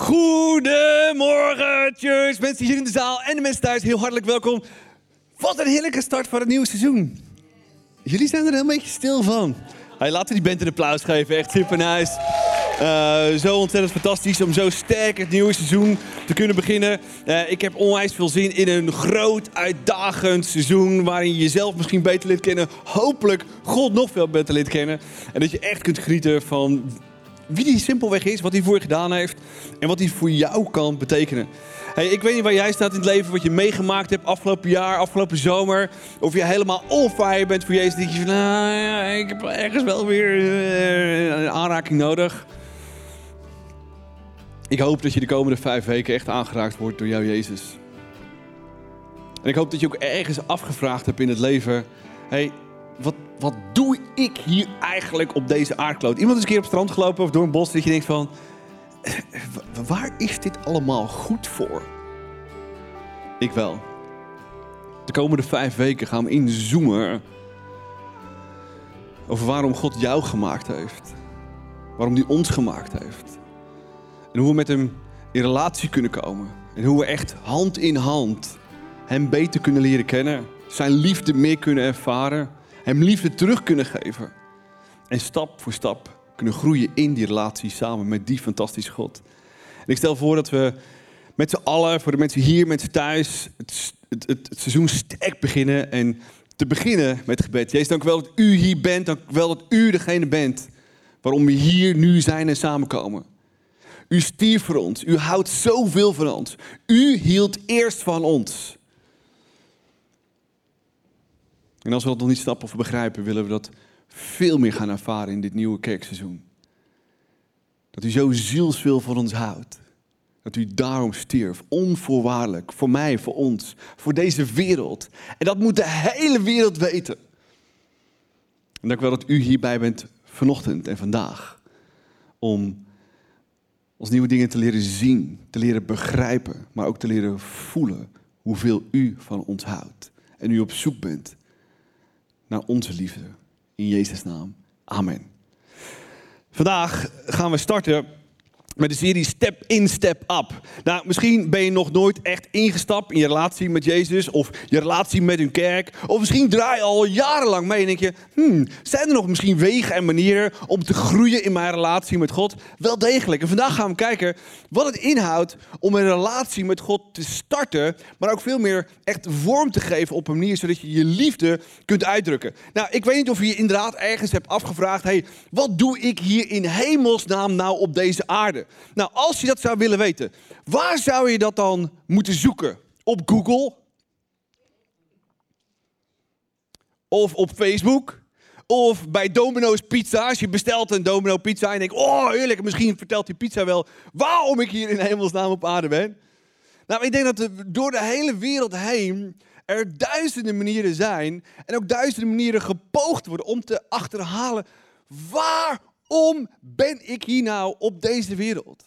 Goedemorgen. Mensen hier in de zaal en de mensen thuis, heel hartelijk welkom. Wat een heerlijke start van het nieuwe seizoen. Jullie zijn er een beetje stil van. Hey, laten we die band een applaus geven, echt super nice. Uh, zo ontzettend fantastisch om zo sterk het nieuwe seizoen te kunnen beginnen. Uh, ik heb onwijs veel zin in een groot, uitdagend seizoen. Waarin je jezelf misschien beter leert kennen. Hopelijk God nog veel beter leert kennen. En dat je echt kunt genieten van wie die simpelweg is, wat hij voor je gedaan heeft en wat hij voor jou kan betekenen. Hey, ik weet niet waar jij staat in het leven, wat je meegemaakt hebt afgelopen jaar, afgelopen zomer. Of je helemaal on fire bent voor Jezus. Dat je van, nou ja, ik heb ergens wel weer uh, een aanraking nodig. Ik hoop dat je de komende vijf weken echt aangeraakt wordt door jouw Jezus. En ik hoop dat je ook ergens afgevraagd hebt in het leven. Hey, wat, wat doe ik hier eigenlijk op deze aardkloot? Iemand is een keer op het strand gelopen of door een bos dat je denkt van... Eh, waar is dit allemaal goed voor? Ik wel. De komende vijf weken gaan we inzoomen over waarom God jou gemaakt heeft. Waarom hij ons gemaakt heeft. En hoe we met hem in relatie kunnen komen. En hoe we echt hand in hand hem beter kunnen leren kennen. Zijn liefde meer kunnen ervaren. Hem liefde terug kunnen geven. En stap voor stap kunnen groeien in die relatie samen met die fantastische God. Ik stel voor dat we met z'n allen, voor de mensen hier, mensen thuis, het, het, het, het seizoen sterk beginnen. En te beginnen met gebed. Jezus, dank u wel dat u hier bent. Dank u wel dat u degene bent waarom we hier nu zijn en samenkomen. U stierf voor ons. U houdt zoveel van ons. U hield eerst van ons. En als we dat nog niet snappen of begrijpen, willen we dat veel meer gaan ervaren in dit nieuwe kerkseizoen. Dat u zo zielsveel van ons houdt. Dat u daarom stierf, onvoorwaardelijk, voor mij, voor ons, voor deze wereld. En dat moet de hele wereld weten. En dank wel dat u hierbij bent vanochtend en vandaag. Om ons nieuwe dingen te leren zien, te leren begrijpen, maar ook te leren voelen hoeveel u van ons houdt. En u op zoek bent naar onze liefde. In Jezus' naam. Amen. Vandaag gaan we starten met de serie Step in, Step up. Nou, misschien ben je nog nooit echt ingestapt in je relatie met Jezus of je relatie met een kerk. Of misschien draai je al jarenlang mee en denk je, hmm, zijn er nog misschien wegen en manieren om te groeien in mijn relatie met God? Wel degelijk. En vandaag gaan we kijken wat het inhoudt om een relatie met God te starten, maar ook veel meer echt vorm te geven op een manier zodat je je liefde kunt uitdrukken. Nou, ik weet niet of je je inderdaad ergens hebt afgevraagd, hey, wat doe ik hier in hemelsnaam nou op deze aarde? Nou, als je dat zou willen weten, waar zou je dat dan moeten zoeken? Op Google? Of op Facebook? Of bij Domino's Pizza. Als je bestelt een Domino Pizza en denkt, oh heerlijk, misschien vertelt die pizza wel waarom ik hier in hemelsnaam op aarde ben. Nou, ik denk dat er door de hele wereld heen er duizenden manieren zijn en ook duizenden manieren gepoogd worden om te achterhalen waar Waarom ben ik hier nou op deze wereld?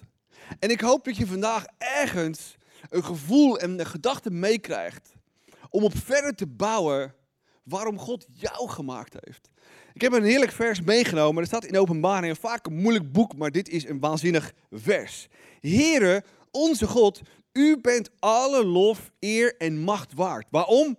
En ik hoop dat je vandaag ergens een gevoel en een gedachte meekrijgt om op verder te bouwen waarom God jou gemaakt heeft. Ik heb een heerlijk vers meegenomen. Er staat in openbaring, vaak een moeilijk boek, maar dit is een waanzinnig vers. Here, onze God, u bent alle lof, eer en macht waard. Waarom?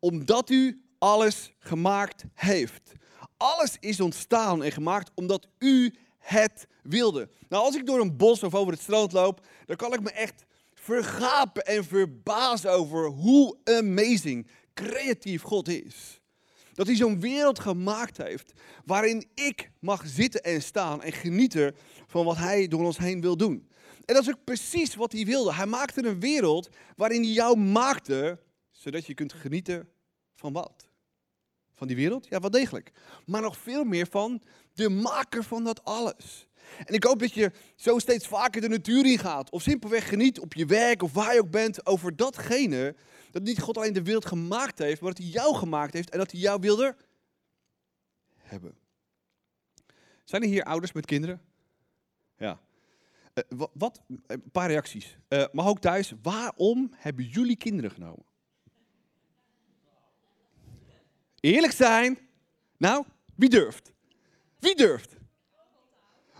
Omdat u alles gemaakt heeft. Alles is ontstaan en gemaakt omdat u het wilde. Nou, als ik door een bos of over het strand loop, dan kan ik me echt vergapen en verbazen over hoe amazing, creatief God is. Dat hij zo'n wereld gemaakt heeft waarin ik mag zitten en staan en genieten van wat hij door ons heen wil doen. En dat is ook precies wat hij wilde. Hij maakte een wereld waarin hij jou maakte, zodat je kunt genieten van wat? Van die wereld? Ja, wel degelijk. Maar nog veel meer van de maker van dat alles. En ik hoop dat je zo steeds vaker de natuur in gaat. Of simpelweg geniet op je werk of waar je ook bent over datgene. Dat niet God alleen de wereld gemaakt heeft, maar dat hij jou gemaakt heeft en dat hij jou wilde hebben. Zijn er hier ouders met kinderen? Ja. Uh, wat, Een paar reacties. Uh, maar ook thuis, waarom hebben jullie kinderen genomen? Eerlijk zijn. Nou, wie durft? Wie durft?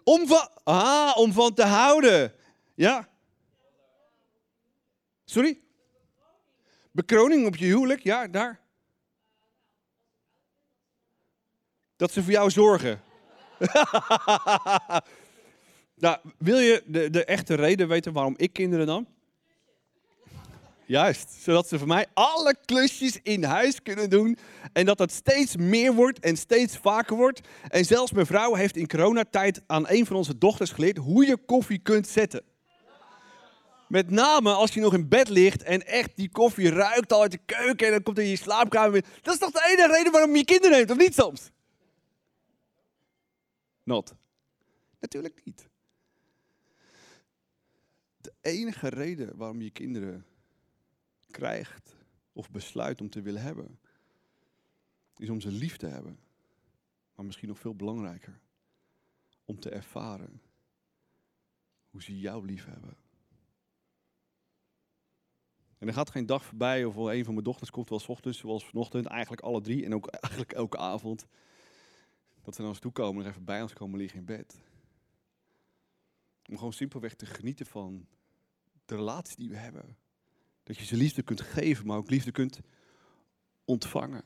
Om van, ah, om van te houden. Ja? Sorry? Bekroning op je huwelijk, ja, daar. Dat ze voor jou zorgen. nou, wil je de, de echte reden weten waarom ik kinderen dan? Juist, zodat ze voor mij alle klusjes in huis kunnen doen. En dat dat steeds meer wordt en steeds vaker wordt. En zelfs mijn vrouw heeft in coronatijd aan een van onze dochters geleerd hoe je koffie kunt zetten. Met name als je nog in bed ligt en echt die koffie ruikt al uit de keuken en dan komt er in je slaapkamer. Dat is toch de enige reden waarom je kinderen neemt, of niet soms? Not. Natuurlijk niet. De enige reden waarom je kinderen krijgt of besluit om te willen hebben, is om ze lief te hebben. Maar misschien nog veel belangrijker, om te ervaren hoe ze jou lief hebben. En er gaat geen dag voorbij of een van mijn dochters komt wel s ochtends, zoals vanochtend, eigenlijk alle drie en ook eigenlijk elke avond. Dat ze naar ons toe komen en even bij ons komen liggen in bed. Om gewoon simpelweg te genieten van de relatie die we hebben. Dat je ze liefde kunt geven, maar ook liefde kunt ontvangen.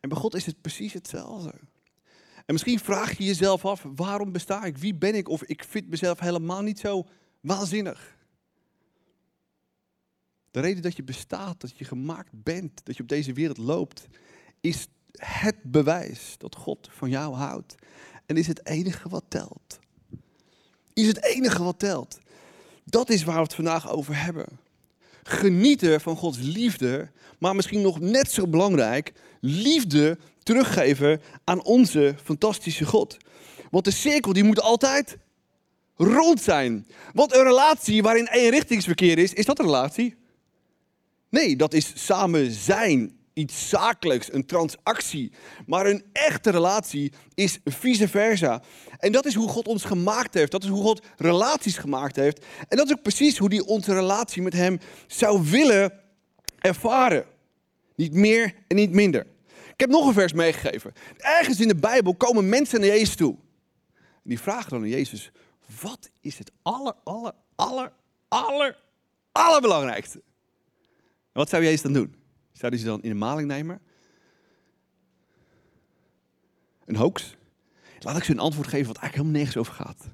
En bij God is het precies hetzelfde. En misschien vraag je jezelf af, waarom besta ik? Wie ben ik? Of ik vind mezelf helemaal niet zo waanzinnig. De reden dat je bestaat, dat je gemaakt bent, dat je op deze wereld loopt, is het bewijs dat God van jou houdt. En is het enige wat telt. Is het enige wat telt. Dat is waar we het vandaag over hebben. Genieten van Gods liefde, maar misschien nog net zo belangrijk, liefde teruggeven aan onze fantastische God. Want de cirkel die moet altijd rond zijn. Want een relatie waarin eenrichtingsverkeer is, is dat een relatie? Nee, dat is samen zijn. Iets zakelijks, een transactie. Maar een echte relatie is vice versa. En dat is hoe God ons gemaakt heeft. Dat is hoe God relaties gemaakt heeft. En dat is ook precies hoe hij onze relatie met Hem zou willen ervaren. Niet meer en niet minder. Ik heb nog een vers meegegeven. Ergens in de Bijbel komen mensen naar Jezus toe. En die vragen dan aan Jezus: wat is het aller, aller, aller, aller, allerbelangrijkste? wat zou Jezus dan doen? Zou hij ze dan in de maling nemen? Een hoax? Laat ik ze een antwoord geven wat eigenlijk helemaal nergens over gaat.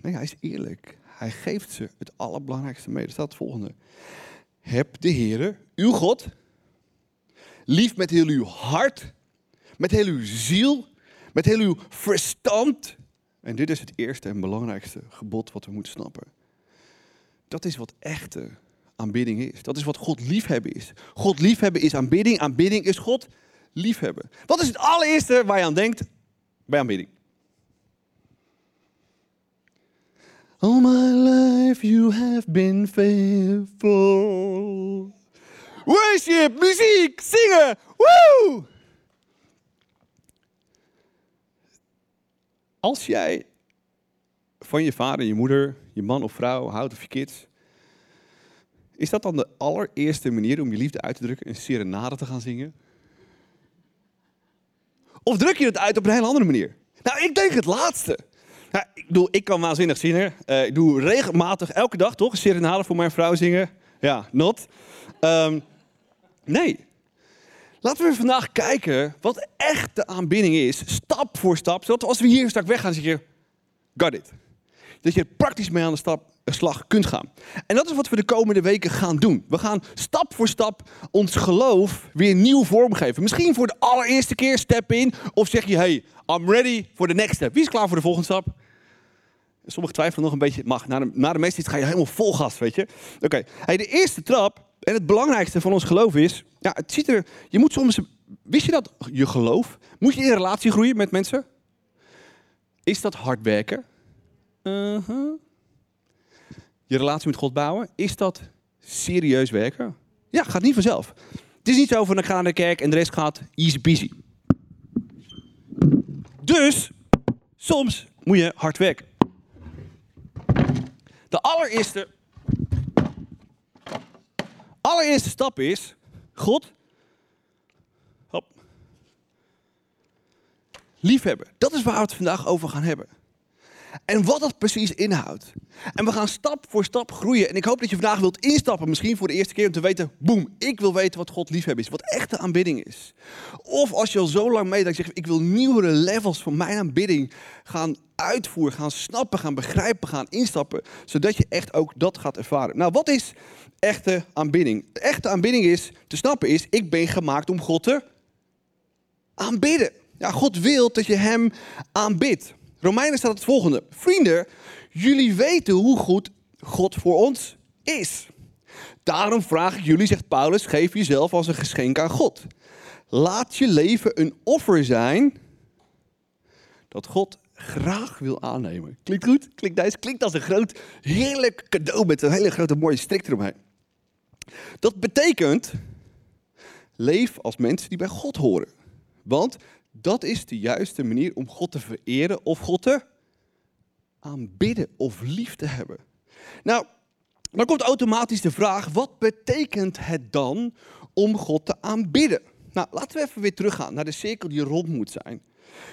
Nee, hij is eerlijk. Hij geeft ze het allerbelangrijkste mee. Er staat het volgende. Heb de Heere, uw God, lief met heel uw hart, met heel uw ziel, met heel uw verstand. En dit is het eerste en belangrijkste gebod wat we moeten snappen. Dat is wat echte aanbidding is. Dat is wat God liefhebben is. God liefhebben is aanbidding. Aanbidding is God liefhebben. Wat is het allereerste waar je aan denkt bij aanbidding? All my life you have been faithful. Worship, muziek, zingen. Woo! Als jij van je vader, je moeder, je man of vrouw houdt of je kids, is dat dan de allereerste manier om je liefde uit te drukken, een serenade te gaan zingen? Of druk je het uit op een hele andere manier? Nou, ik denk het laatste. Nou, ik, bedoel, ik kan waanzinnig zingen. Uh, ik doe regelmatig, elke dag toch, een serenade voor mijn vrouw zingen. Ja, not. Um, nee. Laten we vandaag kijken wat echt de aanbidding is, stap voor stap. Zodat als we hier straks weggaan, zeg je, got it. Dat je praktisch mee aan de stap slag kunt gaan. En dat is wat we de komende weken gaan doen. We gaan stap voor stap ons geloof weer nieuw vormgeven. Misschien voor de allereerste keer step in. Of zeg je, hey, I'm ready for the next step. Wie is klaar voor de volgende stap? Sommigen twijfelen nog een beetje. Mag, na de, na de meeste ga je helemaal vol gas, weet je. Oké, hey, de eerste trap en het belangrijkste van ons geloof is... Ja, het ziet er... Je moet soms... Wist je dat je geloof... Moet je in relatie groeien met mensen? Is dat hard werken? Uh -huh je relatie met God bouwen, is dat serieus werken? Ja, gaat niet vanzelf. Het is niet zo van ik ga naar de kerk en de rest gaat easy peasy. Dus, soms moet je hard werken. De allereerste, allereerste stap is, God, hop, liefhebben. Dat is waar we het vandaag over gaan hebben. En wat dat precies inhoudt. En we gaan stap voor stap groeien. En ik hoop dat je vandaag wilt instappen, misschien voor de eerste keer, om te weten, boem, ik wil weten wat God liefhebben is. Wat echte aanbidding is. Of als je al zo lang mee dat je zegt, ik wil nieuwere levels van mijn aanbidding gaan uitvoeren, gaan snappen, gaan begrijpen, gaan instappen. Zodat je echt ook dat gaat ervaren. Nou, wat is echte aanbidding? Echte aanbidding is, te snappen is, ik ben gemaakt om God te aanbidden. Ja, God wil dat je hem aanbidt. Romeinen staat het volgende. Vrienden, jullie weten hoe goed God voor ons is. Daarom vraag ik jullie, zegt Paulus, geef jezelf als een geschenk aan God. Laat je leven een offer zijn dat God graag wil aannemen. Klinkt goed? Klinkt nice? Klinkt als een groot, heerlijk cadeau met een hele grote mooie strik eromheen. Dat betekent, leef als mensen die bij God horen. Want dat is de juiste manier om God te vereren of God te aanbidden of lief te hebben. Nou, dan komt automatisch de vraag, wat betekent het dan om God te aanbidden? Nou, laten we even weer teruggaan naar de cirkel die rond moet zijn.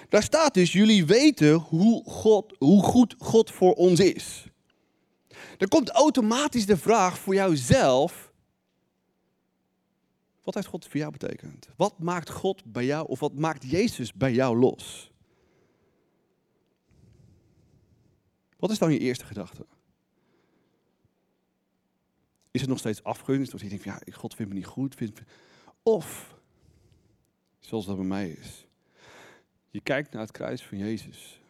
Daar staat dus, jullie weten hoe, God, hoe goed God voor ons is. Dan komt automatisch de vraag voor jouzelf, wat heeft God voor jou betekend? Wat maakt God bij jou of wat maakt Jezus bij jou los? Wat is dan je eerste gedachte? Is het nog steeds afgunst? Of je denkt, ja, God vindt me niet goed. Of, zoals dat bij mij is. Je kijkt naar het kruis van Jezus.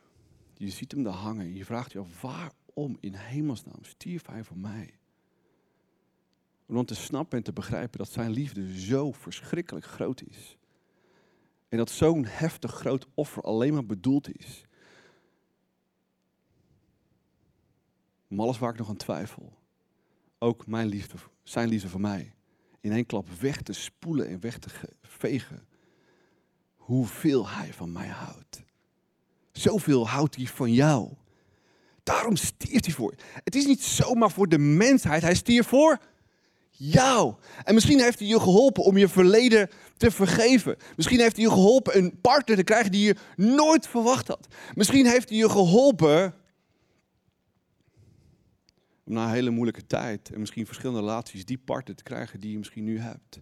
Je ziet hem daar hangen. Je vraagt je af, waarom in hemelsnaam stierf hij voor mij? Om te snappen en te begrijpen dat zijn liefde zo verschrikkelijk groot is. En dat zo'n heftig groot offer alleen maar bedoeld is. Om alles waar ik nog aan twijfel. Ook mijn liefde, zijn liefde voor mij. In één klap weg te spoelen en weg te vegen. Hoeveel hij van mij houdt. Zoveel houdt hij van jou. Daarom stierf hij voor. Het is niet zomaar voor de mensheid. Hij stierf voor jou. En misschien heeft hij je geholpen om je verleden te vergeven. Misschien heeft hij je geholpen een partner te krijgen die je nooit verwacht had. Misschien heeft hij je geholpen om na een hele moeilijke tijd en misschien verschillende relaties die partner te krijgen die je misschien nu hebt.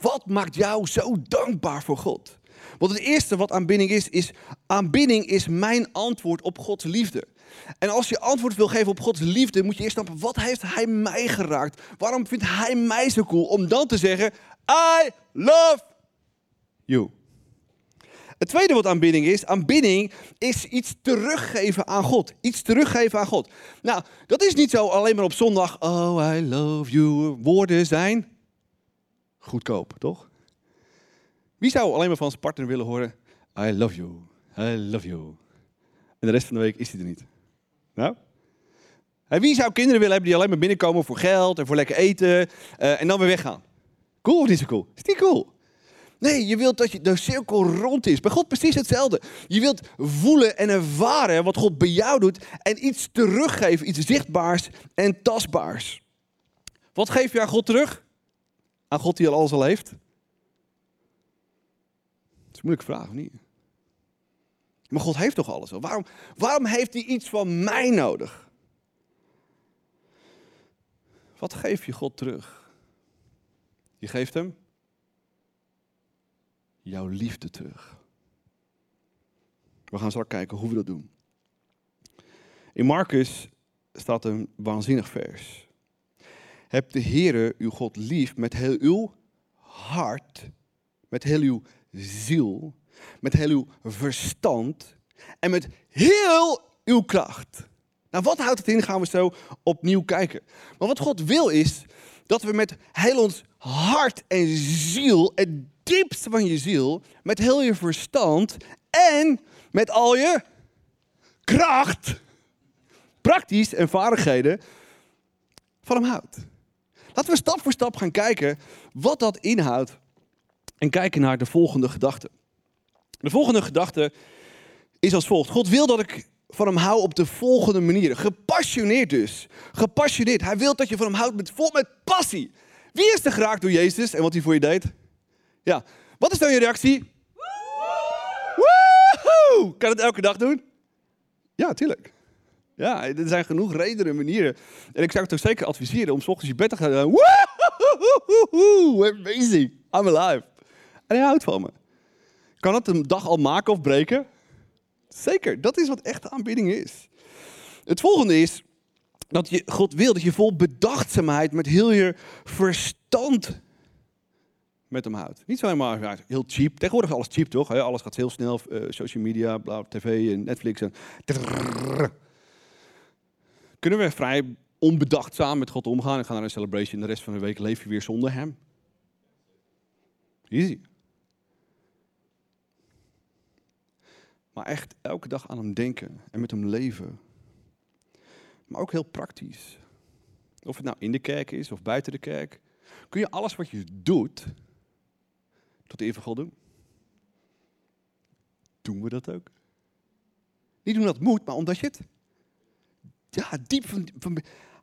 Wat maakt jou zo dankbaar voor God? Want het eerste wat aanbidding is, is aanbidding is mijn antwoord op Gods liefde. En als je antwoord wil geven op Gods liefde, moet je eerst snappen, wat heeft Hij mij geraakt? Waarom vindt Hij mij zo cool? Om dan te zeggen, I love you. Het tweede wat aanbidding is, aanbidding is iets teruggeven aan God. Iets teruggeven aan God. Nou, dat is niet zo alleen maar op zondag, oh I love you. Woorden zijn goedkoop, toch? Wie zou alleen maar van zijn partner willen horen, I love you, I love you. En de rest van de week is hij er niet. Nou? wie zou kinderen willen hebben die alleen maar binnenkomen voor geld en voor lekker eten uh, en dan weer weggaan? Cool of niet zo cool? Is die cool? Nee, je wilt dat je de cirkel rond is. Bij God precies hetzelfde. Je wilt voelen en ervaren wat God bij jou doet en iets teruggeven, iets zichtbaars en tastbaars. Wat geef je aan God terug? Aan God die al alles al heeft? Dat is een moeilijke vraag, of niet? Maar God heeft toch alles al? Waarom, waarom heeft hij iets van mij nodig? Wat geef je God terug? Je geeft hem jouw liefde terug. We gaan straks kijken hoe we dat doen. In Marcus staat een waanzinnig vers. Heb de Heere uw God lief met heel uw hart, met heel uw ziel, met heel uw verstand en met heel uw kracht. Nou, wat houdt het in? Gaan we zo opnieuw kijken. Maar wat God wil is dat we met heel ons hart en ziel, het diepste van je ziel, met heel je verstand en met al je kracht, praktisch en vaardigheden van hem houdt. Laten we stap voor stap gaan kijken wat dat inhoudt en kijken naar de volgende gedachte. De volgende gedachte is als volgt. God wil dat ik van hem hou op de volgende manier. Gepassioneerd dus. Gepassioneerd. Hij wil dat je van hem houdt met, vol met passie. Wie is er geraakt door Jezus en wat hij voor je deed? Ja. Wat is dan je reactie? Woehoe! Kan het elke dag doen? Ja, tuurlijk. Ja, er zijn genoeg redenen en manieren. En ik zou het ook zeker adviseren om s ochtends je bed te gaan. eh, Woehoehoehoe, amazing, I'm alive. En hij houdt van me. Kan het een dag al maken of breken? Zeker, dat is wat echte aanbidding is. Het volgende is dat je, God wil dat je vol bedachtzaamheid met heel je verstand met hem houdt. Niet zo helemaal heel cheap. Tegenwoordig alles cheap, toch? Alles gaat heel snel. eh, social media, tv en Netflix. En. Kunnen we vrij onbedachtzaam met God omgaan en gaan naar een celebration. De rest van de week leef je weer zonder hem. Easy. Maar echt elke dag aan hem denken en met hem leven. Maar ook heel praktisch. Of het nou in de kerk is of buiten de kerk. Kun je alles wat je doet tot de eer van God doen? Doen we dat ook? Niet omdat het moet, maar omdat je het ja, diep van, van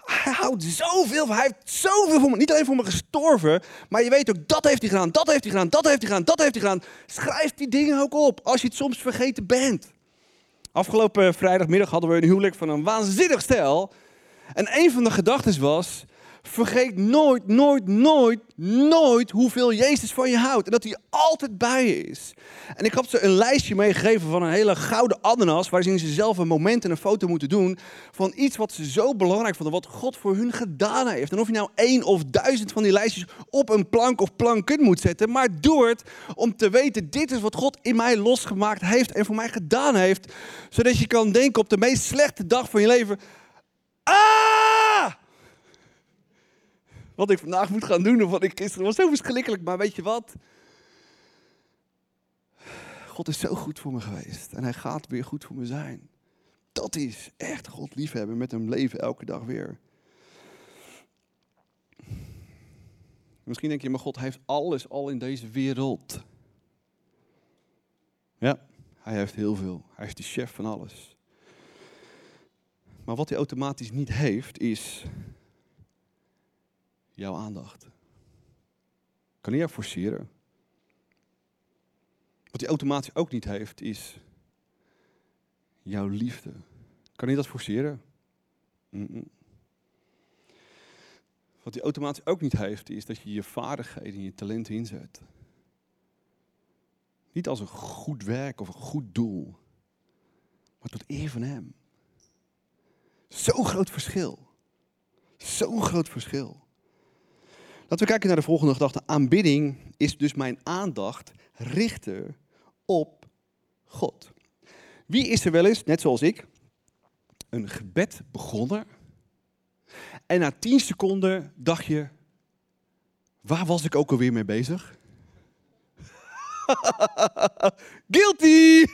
hij houdt zoveel hij heeft zoveel voor me, niet alleen voor me gestorven, maar je weet ook, dat heeft hij gedaan, dat heeft hij gedaan, dat heeft hij gedaan, dat heeft hij gedaan. Schrijf die dingen ook op, als je het soms vergeten bent. Afgelopen vrijdagmiddag hadden we een huwelijk van een waanzinnig stel. En een van de gedachten was, vergeet nooit, nooit, nooit, nooit hoeveel Jezus van je houdt. En dat hij altijd bij je is. En ik had ze een lijstje meegegeven van een hele gouden ananas, waarin ze zelf een moment en een foto moeten doen van iets wat ze zo belangrijk vonden, wat God voor hun gedaan heeft. En of je nou één of duizend van die lijstjes op een plank of planken moet zetten, maar doe het om te weten, dit is wat God in mij losgemaakt heeft en voor mij gedaan heeft. Zodat je kan denken op de meest slechte dag van je leven, ah! Wat ik vandaag moet gaan doen of wat ik gisteren was zo verschrikkelijk, maar weet je wat? God is zo goed voor me geweest en hij gaat weer goed voor me zijn. Dat is echt God liefhebben met hem leven elke dag weer. Misschien denk je, maar God heeft alles al in deze wereld. Ja, hij heeft heel veel. Hij is de chef van alles. Maar wat hij automatisch niet heeft, is jouw aandacht. Kan hij jou forceren? Wat hij automatisch ook niet heeft, is jouw liefde. Kan hij dat forceren? Wat hij automatisch ook niet heeft, is dat je je vaardigheden en je talenten inzet. Niet als een goed werk of een goed doel, maar tot eer van hem. Zo'n groot verschil. Zo'n groot verschil. Laten we kijken naar de volgende gedachte. Aanbidding is dus mijn aandacht richten op God. Wie is er wel eens, net zoals ik, een gebed begonnen en na tien seconden dacht je, waar was ik ook alweer mee bezig? Guilty!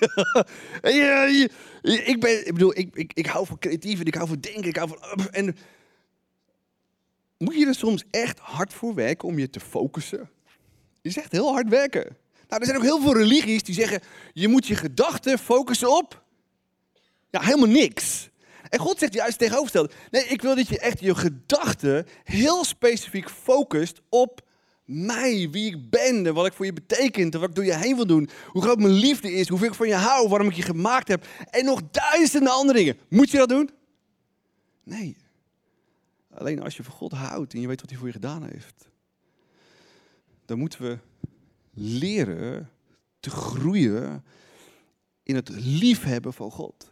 Ik, ben, ik bedoel, ik, ik, ik hou van creatief en ik hou van denken, ik hou van... En moet je er soms echt hard voor werken om je te focussen? Je echt heel hard werken. Nou, er zijn ook heel veel religies die zeggen, je moet je gedachten focussen op... Ja, helemaal niks. En God zegt juist tegenovergesteld. Nee, ik wil dat je echt je gedachten heel specifiek focust op mij, wie ik ben, en wat ik voor je betekent, en wat ik door je heen wil doen, hoe groot mijn liefde is, hoeveel ik van je hou, waarom ik je gemaakt heb, en nog duizenden andere dingen. Moet je dat doen? Nee. Alleen als je van God houdt en je weet wat hij voor je gedaan heeft, dan moeten we leren te groeien in het liefhebben van God.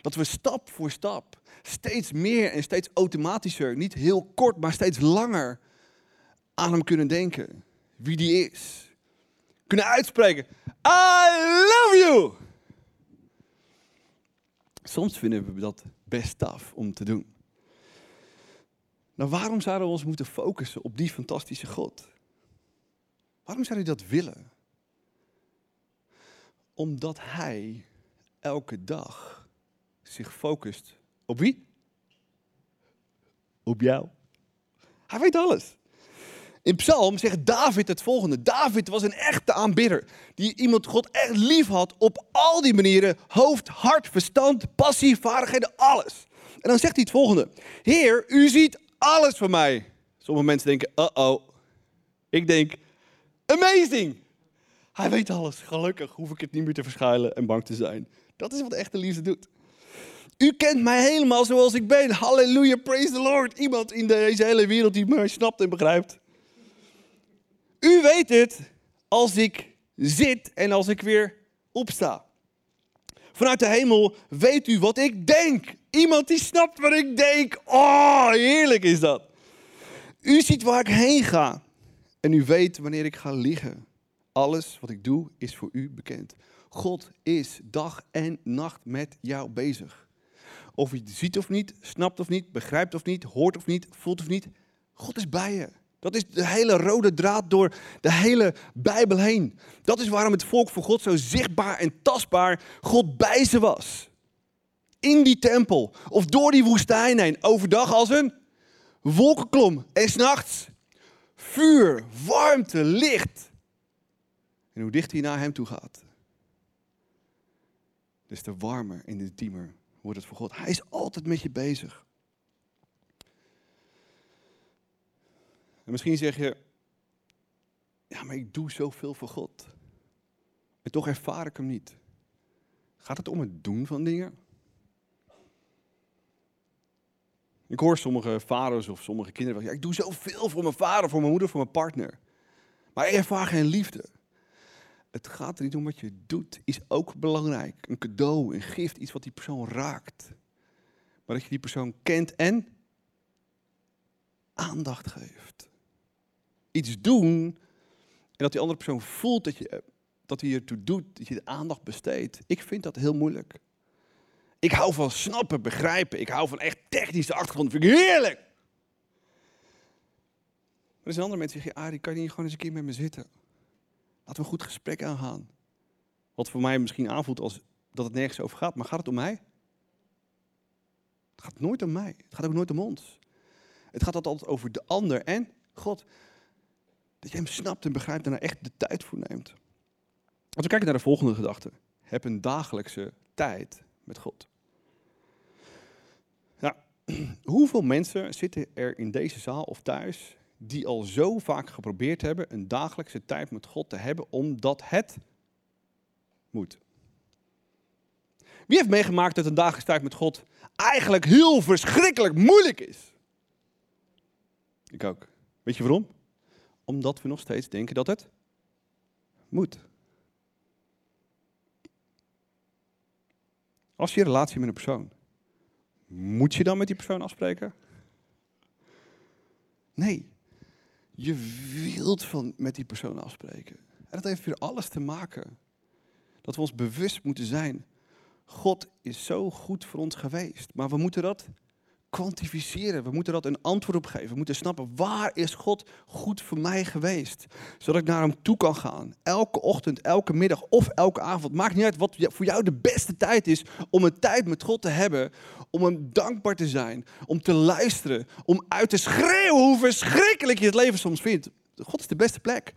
Dat we stap voor stap steeds meer en steeds automatischer, niet heel kort, maar steeds langer aan hem kunnen denken. Wie die is. Kunnen uitspreken. I love you! Soms vinden we dat best af om te doen. Nou, waarom zouden we ons moeten focussen op die fantastische God? Waarom zou hij dat willen? Omdat hij elke dag zich focust op wie? Op jou. Hij weet alles. In Psalm zegt David het volgende. David was een echte aanbidder. Die iemand God echt lief had op al die manieren. Hoofd, hart, verstand, passie, vaardigheden, alles. En dan zegt hij het volgende. Heer, u ziet alles van mij. Sommige mensen denken, uh-oh. Ik denk, amazing. Hij weet alles. Gelukkig hoef ik het niet meer te verschuilen en bang te zijn. Dat is wat echte liefde doet. U kent mij helemaal zoals ik ben. Halleluja, praise the Lord. Iemand in deze hele wereld die mij snapt en begrijpt. U weet het als ik zit en als ik weer opsta. Vanuit de hemel weet u wat ik denk. Iemand die snapt wat ik denk. Oh, heerlijk is dat. U ziet waar ik heen ga. En u weet wanneer ik ga liggen. Alles wat ik doe is voor u bekend. God is dag en nacht met jou bezig. Of je het ziet of niet, snapt of niet, begrijpt of niet, hoort of niet, voelt of niet. God is bij je. Dat is de hele rode draad door de hele Bijbel heen. Dat is waarom het volk voor God zo zichtbaar en tastbaar God bij ze was. In die tempel of door die woestijn heen. Overdag als een wolkenklom. En s'nachts vuur, warmte, licht. En hoe dichter hij naar hem toe gaat, des te warmer en intiemer wordt het voor God. Hij is altijd met je bezig. En misschien zeg je, ja, maar ik doe zoveel voor God. En toch ervaar ik hem niet. Gaat het om het doen van dingen? Ik hoor sommige vaders of sommige kinderen zeggen, ja, ik doe zoveel voor mijn vader, voor mijn moeder, voor mijn partner. Maar ik ervaar geen liefde. Het gaat er niet om wat je doet, is ook belangrijk. Een cadeau, een gift, iets wat die persoon raakt. Maar dat je die persoon kent en aandacht geeft. Iets doen en dat die andere persoon voelt dat, je, dat hij ertoe doet, dat je de aandacht besteedt. Ik vind dat heel moeilijk. Ik hou van snappen, begrijpen. Ik hou van echt technische achtergrond. Vind ik heerlijk. Maar er zijn andere mensen die zeggen, Arie, kan je niet gewoon eens een keer met me zitten? Laten we een goed gesprek aangaan. Wat voor mij misschien aanvoelt als dat het nergens over gaat. Maar gaat het om mij? Het gaat nooit om mij. Het gaat ook nooit om ons. Het gaat altijd over de ander en God. Dat je hem snapt en begrijpt en er echt de tijd voor neemt. Als we kijken naar de volgende gedachte. Heb een dagelijkse tijd met God. Ja, hoeveel mensen zitten er in deze zaal of thuis die al zo vaak geprobeerd hebben een dagelijkse tijd met God te hebben, omdat het moet? Wie heeft meegemaakt dat een dagelijkse tijd met God eigenlijk heel verschrikkelijk moeilijk is? Ik ook. Weet je waarom? Omdat we nog steeds denken dat het moet. Als je een relatie met een persoon, moet je dan met die persoon afspreken? Nee, je wilt van met die persoon afspreken. En dat heeft weer alles te maken. Dat we ons bewust moeten zijn. God is zo goed voor ons geweest. Maar we moeten dat kwantificeren. We moeten dat een antwoord op geven. We moeten snappen, waar is God goed voor mij geweest? Zodat ik naar hem toe kan gaan. Elke ochtend, elke middag of elke avond. Maakt niet uit wat voor jou de beste tijd is om een tijd met God te hebben. Om hem dankbaar te zijn. Om te luisteren. Om uit te schreeuwen hoe verschrikkelijk je het leven soms vindt. God is de beste plek.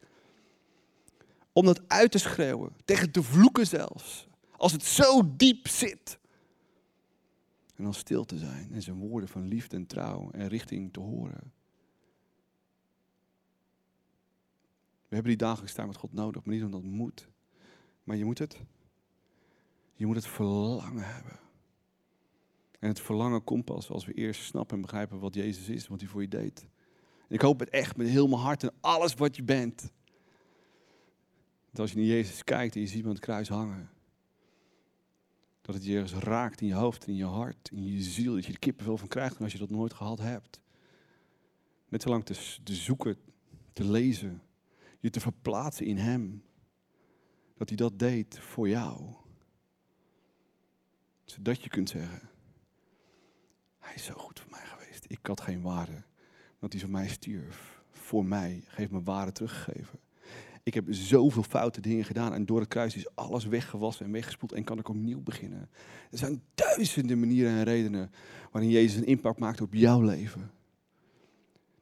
Om dat uit te schreeuwen. Tegen te vloeken zelfs. Als het zo diep zit. En dan stil te zijn en zijn woorden van liefde en trouw en richting te horen. We hebben die dagelijks tijd met God nodig, maar niet omdat het moet. Maar je moet het. Je moet het verlangen hebben. En het verlangen komt pas als we eerst snappen en begrijpen wat Jezus is, wat hij voor je deed. En ik hoop het echt met heel mijn hart en alles wat je bent. Dat als je naar Jezus kijkt en je ziet hem aan het kruis hangen, dat het je ergens raakt in je hoofd, in je hart, in je ziel. Dat je er kippenvel van krijgt als je dat nooit gehad hebt. Net zo lang te, zoeken, te lezen, je te verplaatsen in Hem. Dat hij dat deed voor jou. Zodat je kunt zeggen, Hij is zo goed voor mij geweest. Ik had geen waarde. Dat hij voor mij stierf. Voor mij. Geeft me waarde teruggegeven. Ik heb zoveel foute dingen gedaan en door het kruis is alles weggewassen en weggespoeld en kan ik opnieuw beginnen. Er zijn duizenden manieren en redenen waarin Jezus een impact maakt op jouw leven.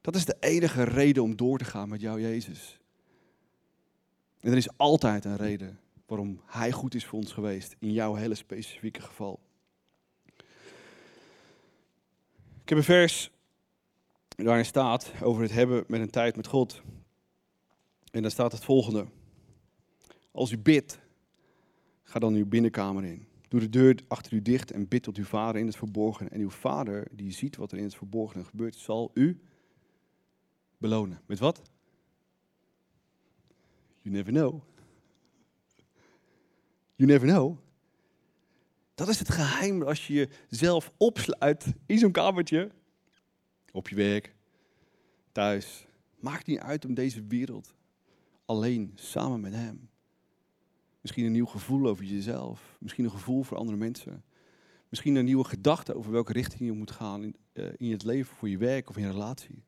Dat is de enige reden om door te gaan met jou, Jezus. En er is altijd een reden waarom Hij goed is voor ons geweest, in jouw hele specifieke geval. Ik heb een vers waarin staat over het hebben met een tijd met God. En dan staat het volgende. Als u bidt, ga dan uw binnenkamer in. Doe de deur achter u dicht en bid tot uw vader in het verborgen. En uw vader, die ziet wat er in het verborgen gebeurt, zal u belonen. Met wat? You never know. You never know. Dat is het geheim als je jezelf opsluit in zo'n kamertje. Op je werk, thuis. Maakt niet uit om deze wereld. Alleen, samen met hem. Misschien een nieuw gevoel over jezelf. Misschien een gevoel voor andere mensen. Misschien een nieuwe gedachte over welke richting je moet gaan in, uh, in je leven, voor je werk of in je relatie.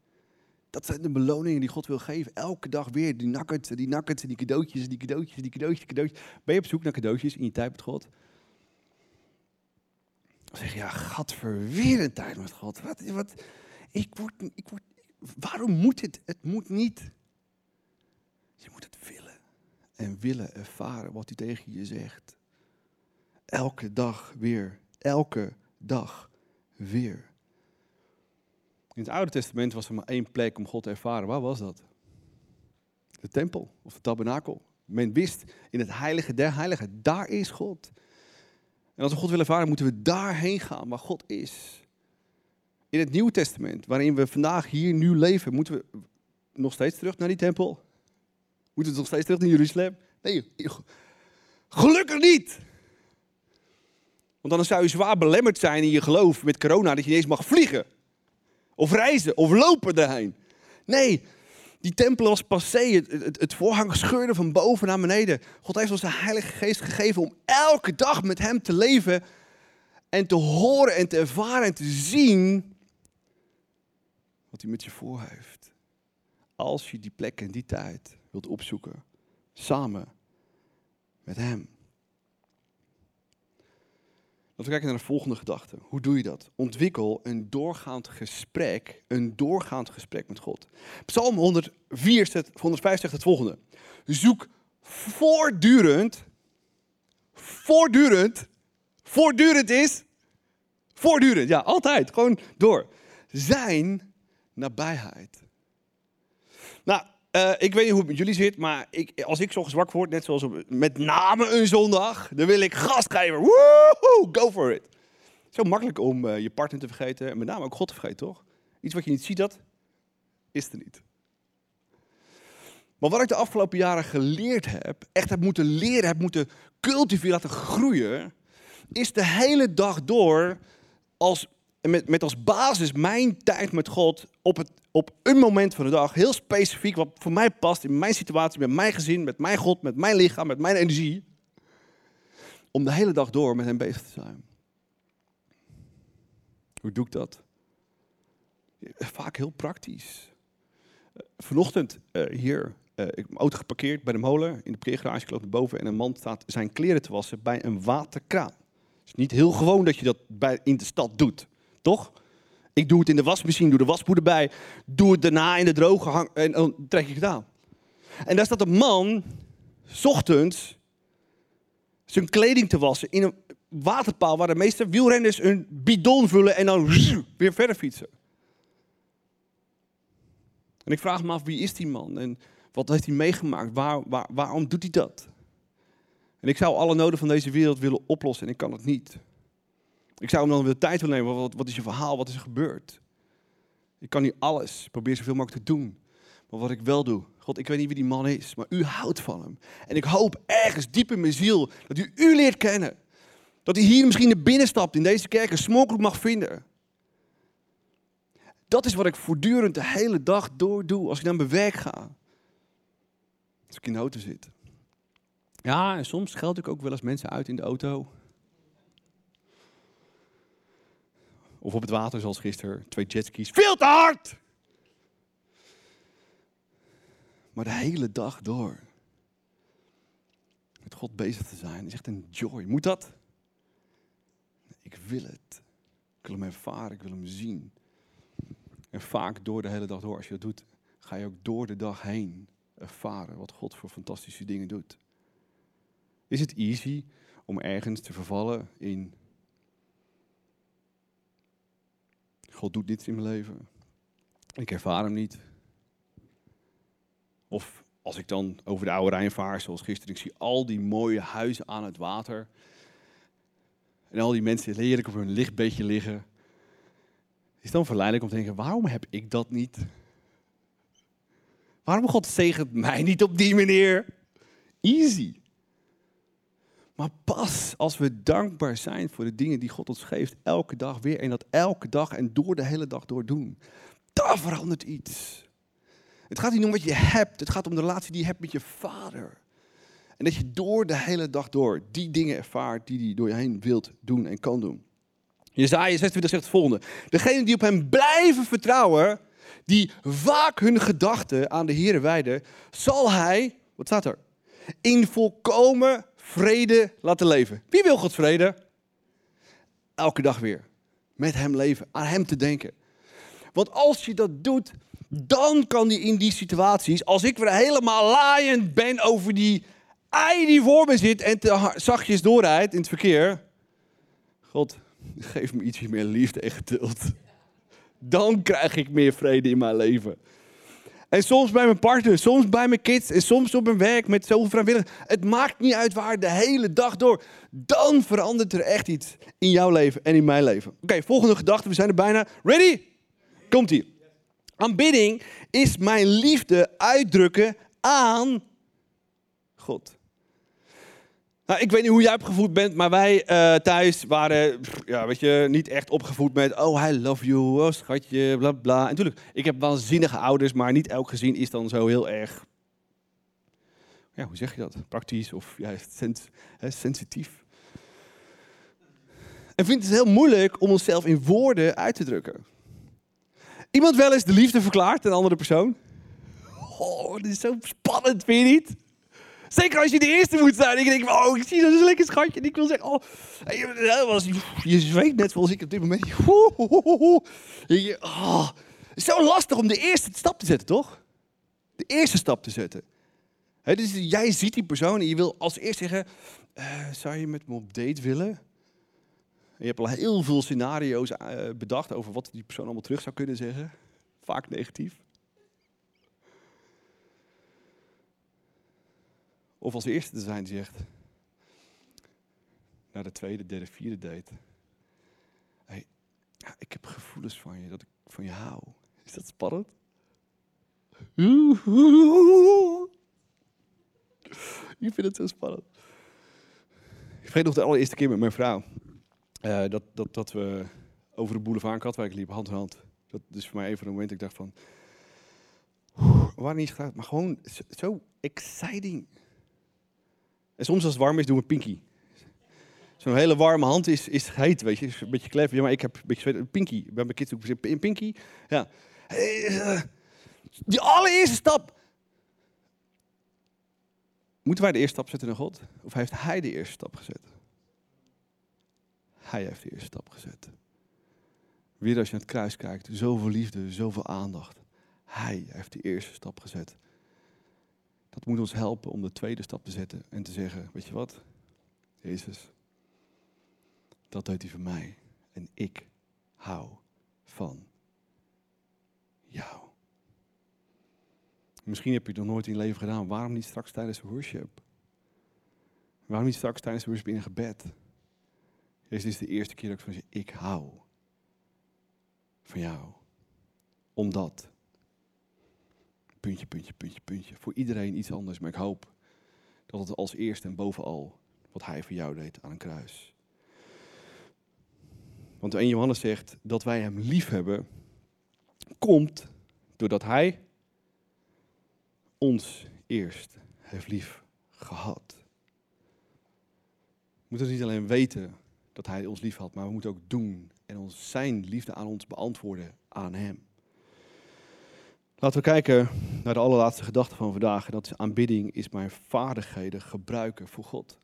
Dat zijn de beloningen die God wil geven. Elke dag weer die nuggets, die nuggets, die cadeautjes, die cadeautjes, die cadeautjes, cadeautjes. Ben je op zoek naar cadeautjes in je tijd met God? Dan zeg je, ja, een tijd met God. Wat, wat, ik word, ik word, waarom moet het? Het moet niet. Je moet het willen. En willen ervaren wat hij tegen je zegt. Elke dag weer. Elke dag weer. In het Oude Testament was er maar één plek om God te ervaren. Waar was dat? De tempel of de tabernakel. Men wist in het heilige der heiligen, daar is God. En als we God willen ervaren, moeten we daarheen gaan waar God is. In het Nieuwe Testament, waarin we vandaag hier nu leven, moeten we nog steeds terug naar die tempel. Moeten we nog steeds terug naar Jeruzalem? Nee, gelukkig niet. Want dan zou je zwaar belemmerd zijn in je geloof met corona dat je niet eens mag vliegen. Of reizen, of lopen daarheen. Nee, die tempel was passé. Het, het, het, voorhang scheurde van boven naar beneden. God heeft ons de Heilige Geest gegeven om elke dag met Hem te leven. En te horen en te ervaren en te zien wat Hij met je voor heeft. Als je die plek en die tijd wilt opzoeken. Samen met Hem. Laten we kijken naar de volgende gedachte. Hoe doe je dat? Ontwikkel een doorgaand gesprek, een doorgaand gesprek met God. Psalm 104, 105 zegt het volgende. Zoek voortdurend, voortdurend, voortdurend is, voortdurend, ja, altijd, gewoon door. Zijn nabijheid. Nou, uh, ik weet niet hoe het met jullie zit, maar ik, als ik zo zwak word, net zoals met name een zondag, dan wil ik gas geven. Woehoe, go for it. Zo makkelijk om uh, je partner te vergeten en met name ook God te vergeten, toch? Iets wat je niet ziet, dat is er niet. Maar wat ik de afgelopen jaren geleerd heb, echt heb moeten leren, heb moeten cultiveren, laten groeien, is de hele dag door als met, met als basis mijn tijd met God op, het, op een moment van de dag, heel specifiek, wat voor mij past in mijn situatie, met mijn gezin, met mijn God, met mijn lichaam, met mijn energie, om de hele dag door met Hem bezig te zijn. Hoe doe ik dat? Vaak heel praktisch. Vanochtend uh, hier, ik heb mijn auto geparkeerd bij de molen in de parkeergarage. Ik loop naar boven en een man staat zijn kleren te wassen bij een waterkraan. Het is niet heel gewoon dat je dat bij, in de stad doet. Toch? Ik doe het in de wasmachine, doe de waspoeder bij, doe het daarna in de droge hang, en dan trek ik het aan. En daar staat een man, ochtends, zijn kleding te wassen in een waterpaal waar de meeste wielrenners een bidon vullen en dan weer verder fietsen. En ik vraag me af, wie is die man en wat heeft hij meegemaakt? Waar, waarom doet hij dat? En ik zou alle noden van deze wereld willen oplossen en ik kan het niet. Ik zou hem dan weer tijd willen nemen. Wat, wat is je verhaal? Wat is er gebeurd? Ik kan niet alles. Ik probeer zoveel mogelijk te doen. Maar wat ik wel doe, God, ik weet niet wie die man is, maar u houdt van hem. En ik hoop ergens diep in mijn ziel dat u u leert kennen. Dat hij hier misschien naar binnen stapt in deze kerk een smokkel mag vinden. Dat is wat ik voortdurend de hele dag door doe als ik naar mijn werk ga. Als ik in de auto zit. Ja, en soms geld ik ook wel eens mensen uit in de auto. Of op het water, zoals gisteren, twee jetskis. Veel te hard! Maar de hele dag door met God bezig te zijn is echt een joy. Moet dat? Ik wil het. Ik wil hem ervaren, ik wil hem zien. En vaak door de hele dag door, als je dat doet, ga je ook door de dag heen ervaren wat God voor fantastische dingen doet. Is het easy om ergens te vervallen in God doet niets in mijn leven. Ik ervaar hem niet. Of als ik dan over de oude Rijn vaar, zoals gisteren, ik zie al die mooie huizen aan het water. En al die mensen heerlijk op hun lichtbeetje liggen. Is dan verleidelijk om te denken, waarom heb ik dat niet? Waarom God zegent mij niet op die manier? Easy. Maar pas als we dankbaar zijn voor de dingen die God ons geeft, elke dag weer en dat elke dag en door de hele dag door doen, daar verandert iets. Het gaat niet om wat je hebt, het gaat om de relatie die je hebt met je vader. En dat je door de hele dag door die dingen ervaart die hij door je heen wilt doen en kan doen. Jezaja 26 zegt het volgende. Degenen die op hem blijven vertrouwen, die vaak hun gedachten aan de Heer wijden, zal hij, wat staat er? In volkomen vrede laten leven. Wie wil God vrede? Elke dag weer. Met hem leven, aan hem te denken. Want als je dat doet, dan kan hij in die situaties, als ik weer helemaal laaiend ben over die ei die voor me zit en te zachtjes doorrijdt in het verkeer. God, geef me ietsje meer liefde en geduld. Dan krijg ik meer vrede in mijn leven. En soms bij mijn partner, soms bij mijn kids en soms op mijn werk met zoveel vrijwilligers. Het maakt niet uit waar, de hele dag door. Dan verandert er echt iets in jouw leven en in mijn leven. Oké, volgende gedachte. We zijn er bijna. Ready? Komt-ie. Aanbidding is mijn liefde uitdrukken aan God. Nou, ik weet niet hoe jij opgevoed bent, maar wij uh, thuis waren ja, weet je, niet echt opgevoed met... Oh, I love you, oh schatje, bla bla. En natuurlijk, ik heb waanzinnige ouders, maar niet elk gezin is dan zo heel erg... Ja, hoe zeg je dat? Praktisch of sens hè, sensitief. En vindt het heel moeilijk om onszelf in woorden uit te drukken. Iemand wel eens de liefde verklaart aan een andere persoon? Oh, dit is zo spannend, vind je niet? Zeker als je de eerste moet zijn. Ik denk, oh, ik zie een lekker schatje. En ik wil zeggen, oh, je zweet net zoals ik op dit moment. Oh, het is zo lastig om de eerste stap te zetten, toch? De eerste stap te zetten. dus jij ziet die persoon en je wil als eerst zeggen, uh, zou je met me op date willen? En je hebt al heel veel scenario's uh, bedacht over wat die persoon allemaal terug zou kunnen zeggen. Vaak negatief. Of als eerste te zijn die zegt, naar de tweede, derde, vierde date. Hey, ik heb gevoelens van je, dat ik van je hou. Is dat spannend? Ik vind het zo spannend. Ik weet nog de allereerste keer met mijn vrouw. Uh, dat, dat, dat we over de boulevard Katwijk liepen, hand in hand. Dat is voor mij even een moment ik dacht van... Waren niet maar gewoon zo exciting. En soms als het warm is, doen we pinky. Zo'n hele warme hand is, is heet, weet je. Is een beetje clever. Ja, maar ik heb een beetje zweet. Pinky. Bij mijn kids ook in pinky. Ja. Die allereerste stap. Moeten wij de eerste stap zetten naar God? Of heeft Hij de eerste stap gezet? Hij heeft de eerste stap gezet. Weer als je naar het kruis kijkt, zoveel liefde, zoveel aandacht. Hij heeft de eerste stap gezet. Dat moet ons helpen om de tweede stap te zetten en te zeggen, weet je wat, Jezus, dat deed hij voor mij en ik hou van jou. Misschien heb je het nog nooit in je leven gedaan. Waarom niet straks tijdens de worship? Waarom niet straks tijdens de worship in een gebed? Deze is de eerste keer dat ik van je, ik hou van jou. Omdat puntje, puntje, puntje, puntje. Voor iedereen iets anders, maar ik hoop dat het als eerste en bovenal wat hij voor jou deed aan een kruis. Want 1 Johannes zegt dat wij hem lief hebben, komt doordat hij ons eerst heeft lief gehad. We moeten niet alleen weten dat hij ons lief had, maar we moeten ook doen en ons zijn liefde aan ons beantwoorden aan hem. Laten we kijken naar de allerlaatste gedachte van vandaag. En dat is aanbidding is mijn vaardigheden gebruiken voor God.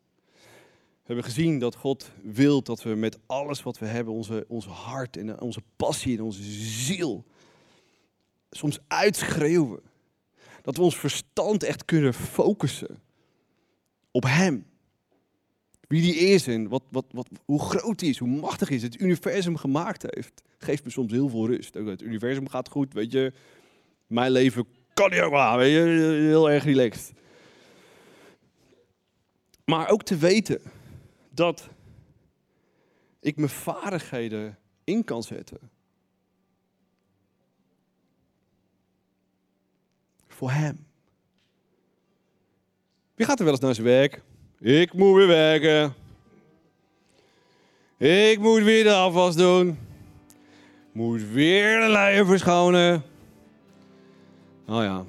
We hebben gezien dat God wil dat we met alles wat we hebben, onze, onze hart en onze passie en onze ziel, soms uitschreeuwen. Dat we ons verstand echt kunnen focussen op Hem. Wie die is en wat, wat, wat, hoe groot hij is, hoe machtig hij is, het universum gemaakt heeft. Geeft me soms heel veel rust. Het universum gaat goed, weet je. Mijn leven kan niet ook weet heel erg relaxed. Maar ook te weten dat ik mijn vaardigheden in kan zetten. Voor Hem. Wie gaat er wel eens naar zijn werk? Ik moet weer werken. Ik moet weer de afwas doen. Moet weer de luier verschonen. Nou ja,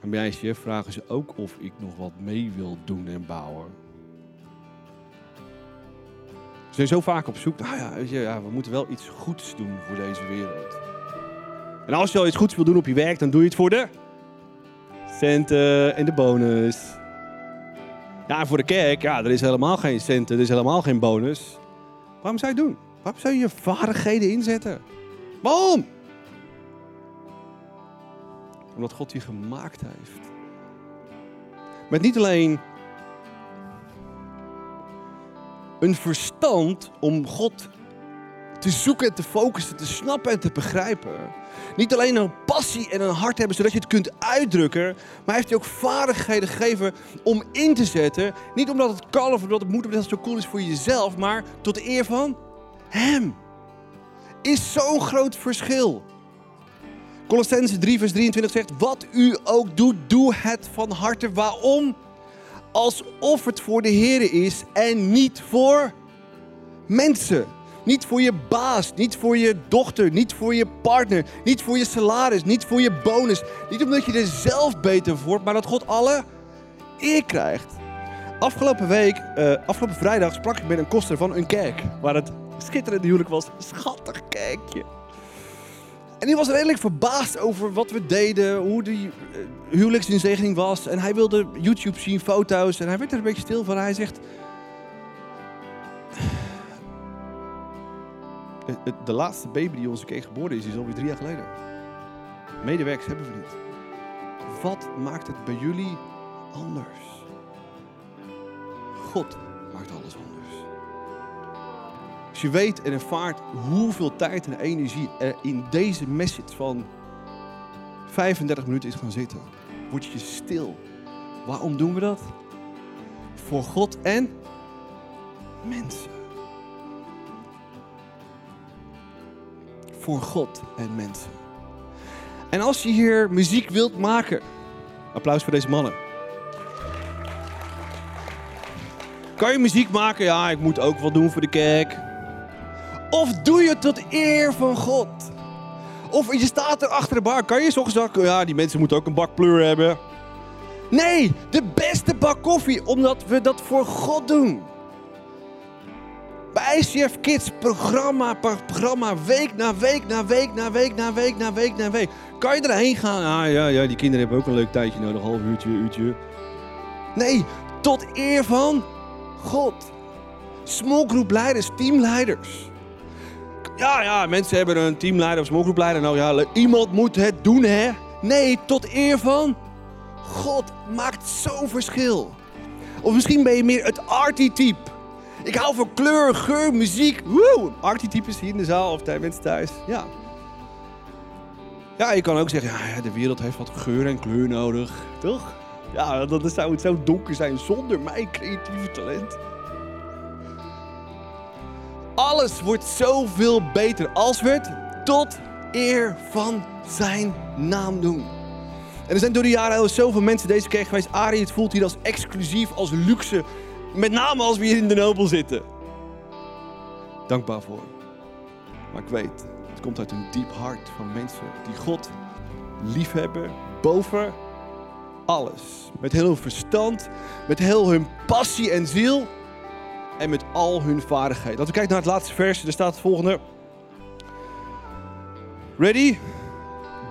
en bij chef vragen ze ook of ik nog wat mee wil doen en bouwen. Ze zijn zo vaak op zoek. Nou ja, weet je, ja, we moeten wel iets goeds doen voor deze wereld. En als je al iets goeds wil doen op je werk, dan doe je het voor de centen en de bonus. Ja, voor de kerk, ja, er is helemaal geen centen, er is helemaal geen bonus. Waarom zou je het doen? Waarom zou je je vaardigheden inzetten? Waarom? Omdat God je gemaakt heeft. Met niet alleen een verstand om God te zoeken en te focussen, te snappen en te begrijpen. Niet alleen een passie en een hart hebben zodat je het kunt uitdrukken, maar hij heeft je ook vaardigheden gegeven om in te zetten. Niet omdat het kan of omdat het moet, zo cool is voor jezelf, maar tot eer van Hem. Is zo'n groot verschil. Colossense 3, vers 23 zegt: Wat u ook doet, doe het van harte. Waarom? Alsof het voor de Heer is en niet voor mensen. Niet voor je baas, niet voor je dochter, niet voor je partner, niet voor je salaris, niet voor je bonus. Niet omdat je er zelf beter voor wordt, maar dat God alle eer krijgt. Afgelopen week, uh, afgelopen vrijdag, sprak ik met een koster van een kerk. Waar het schitterende huwelijk was. Schattig kerkje. En die was redelijk verbaasd over wat we deden, hoe die uh, huwelijksinzegening was. En hij wilde YouTube zien, foto's. En hij werd er een beetje stil van. Hij zegt... De laatste baby die onze keer geboren is, is alweer drie jaar geleden. Medewerkers hebben we niet. Wat maakt het bij jullie anders? God maakt alles anders. Als je weet en ervaart hoeveel tijd en energie er in deze message van 35 minuten is gaan zitten, word je stil. Waarom doen we dat? Voor God en mensen. Voor God en mensen. En als je hier muziek wilt maken, applaus voor deze mannen. Kan je muziek maken? Ja, ik moet ook wat doen voor de kerk. Of doe je het tot eer van God? Of je staat er achter de bar. Kan je zo zeggen, ja, die mensen moeten ook een bak pleur hebben. Nee, de beste bak koffie, omdat we dat voor God doen. Bij ICF Kids, programma programma, week na week na week na week na week na week na week. Kan je erheen gaan? Ah ja, ja, die kinderen hebben ook een leuk tijdje nodig, half uurtje, uurtje. Nee, tot eer van God. Smallgroep leiders, teamleiders. Ja, ja, mensen hebben een teamleider of smallgroepleider. Nou ja, iemand moet het doen, hè? Nee, tot eer van God maakt zo'n verschil. Of misschien ben je meer het archetype. Ik hou van kleur, geur, muziek. Woe! Archetypes hier in de zaal of bij mensen thuis. Ja. Ja, je kan ook zeggen, ja, de wereld heeft wat geur en kleur nodig. Toch? Ja, dan zou het zo donker zijn zonder mijn creatieve talent. Alles wordt zoveel beter als we het tot eer van zijn naam doen. En er zijn door de jaren al zoveel mensen deze kerk geweest. Arie, het voelt hier als exclusief, als luxe. Met name als we hier in de Nobel zitten. Dankbaar voor. Maar ik weet, het komt uit een diep hart van mensen die God liefhebben boven alles. Met heel hun verstand, met heel hun passie en ziel en met al hun vaardigheden. Als we kijken naar het laatste vers, er staat het volgende. Ready?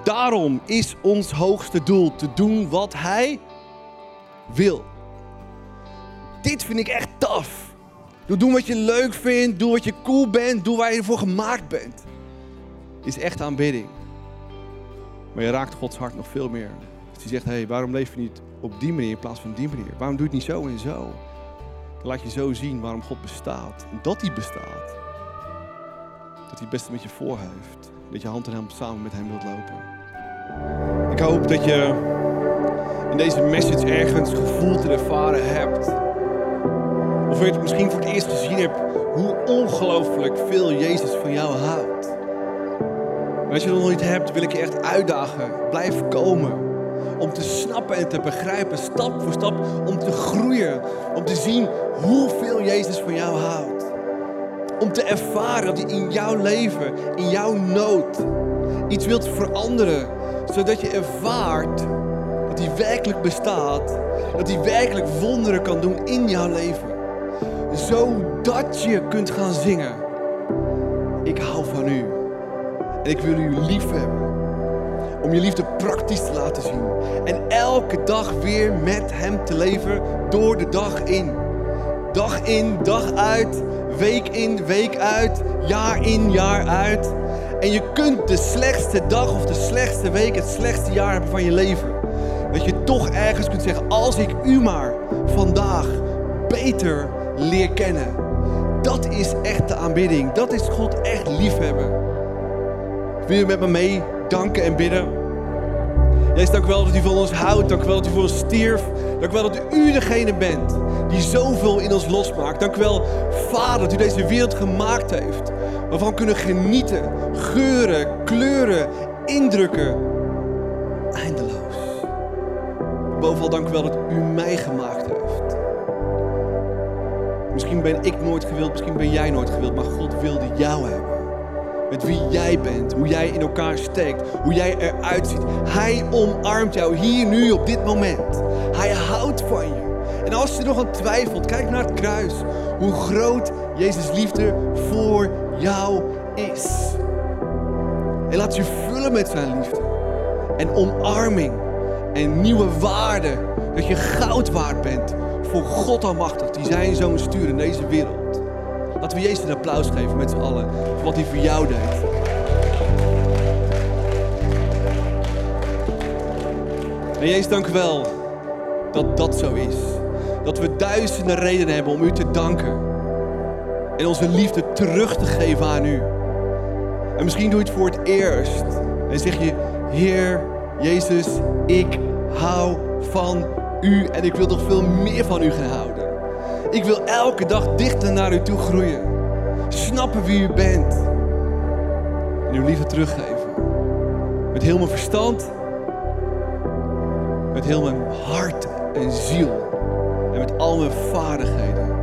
Daarom is ons hoogste doel te doen wat Hij wil. Dit vind ik echt tof. Doe doen wat je leuk vindt, doe wat je cool bent, doe waar je ervoor gemaakt bent. Is echt aanbidding. Maar je raakt Gods hart nog veel meer. Als hij zegt, hé, hey, waarom leef je niet op die manier in plaats van die manier? Waarom doe je het niet zo en zo? Laat je zo zien waarom God bestaat. En dat hij bestaat. Dat hij het beste met je voor heeft. Dat je hand in hand samen met hem wilt lopen. Ik hoop dat je in deze message ergens gevoeld en ervaren hebt. Of je het misschien voor het eerst gezien hebt hoe ongelooflijk veel Jezus van jou houdt. Maar als je dat nog niet hebt, wil ik je echt uitdagen. Blijf komen. Om te snappen en te begrijpen, stap voor stap, om te groeien. Om te zien hoeveel Jezus van jou houdt. Om te ervaren dat hij in jouw leven, in jouw nood, iets wilt veranderen. Zodat je ervaart dat hij werkelijk bestaat. Dat hij werkelijk wonderen kan doen in jouw leven. Zodat je kunt gaan zingen. Ik hou van u. En ik wil u lief hebben. Om je liefde praktisch te laten zien. En elke dag weer met hem te leven door de dag in. Dag in, dag uit. Week in, week uit. Jaar in, jaar uit. En je kunt de slechtste dag of de slechtste week, het slechtste jaar hebben van je leven. Dat je toch ergens kunt zeggen, als ik u maar vandaag beter leer kennen. Dat is echt de aanbidding. Dat is God echt liefhebben. Wil je met me mee danken en bidden? Jezus, dank u wel dat u van ons houdt. Dank wel dat u voor ons stierf. Dank u wel dat u degene bent die zoveel in ons losmaakt. Dank wel, Vader, dat u deze wereld gemaakt heeft. Waarvan we kunnen genieten. Geuren, kleuren, indrukken. Eindeloos. Bovenal dank wel dat u mij gemaakt heeft. Misschien ben ik nooit gewild, misschien ben jij nooit gewild, maar God wilde jou hebben. Met wie jij bent, hoe jij in elkaar steekt, hoe jij eruit ziet. Hij omarmt jou hier, nu, op dit moment. Hij houdt van je. En als je nog aan twijfelt, kijk naar het kruis. Hoe groot Jezus' liefde voor jou is. En laat je vullen met zijn liefde. En omarming. En nieuwe waarden. Dat je goud waard bent voor God almachtig. Die zijn zoon sturen in deze wereld. Laten we Jezus een applaus geven met z'n allen. Voor wat hij voor jou deed. En Jezus, dank u wel dat dat zo is. Dat we duizenden redenen hebben om u te danken. En onze liefde terug te geven aan u. En misschien doe je het voor het eerst. En zeg je, Heer Jezus, ik hou van u en ik wil nog veel meer van u gaan houden. Ik wil elke dag dichter naar u toe groeien. Snappen wie u bent. En uw liefde teruggeven. Met heel mijn verstand. Met heel mijn hart en ziel. En met al mijn vaardigheden.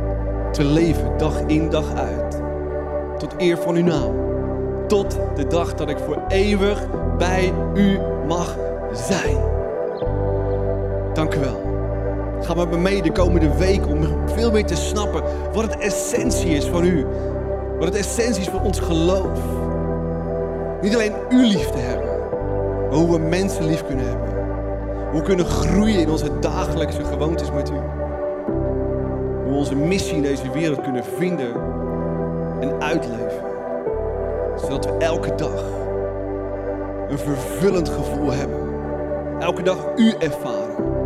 Te leven dag in dag uit. Tot eer van uw naam. Tot de dag dat ik voor eeuwig bij u mag zijn. Dank u wel. Ga met me mee de komende week om veel meer te snappen wat het essentie is van u. Wat het essentie is van ons geloof. Niet alleen u lief te hebben, maar hoe we mensen lief kunnen hebben. Hoe we kunnen groeien in onze dagelijkse gewoontes met u. Hoe we onze missie in deze wereld kunnen vinden en uitleven. Zodat we elke dag een vervullend gevoel hebben. Elke dag u ervaren.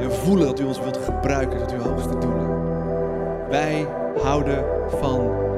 En voelen dat u ons wilt gebruiken tot uw hoogste doelen. Wij houden van.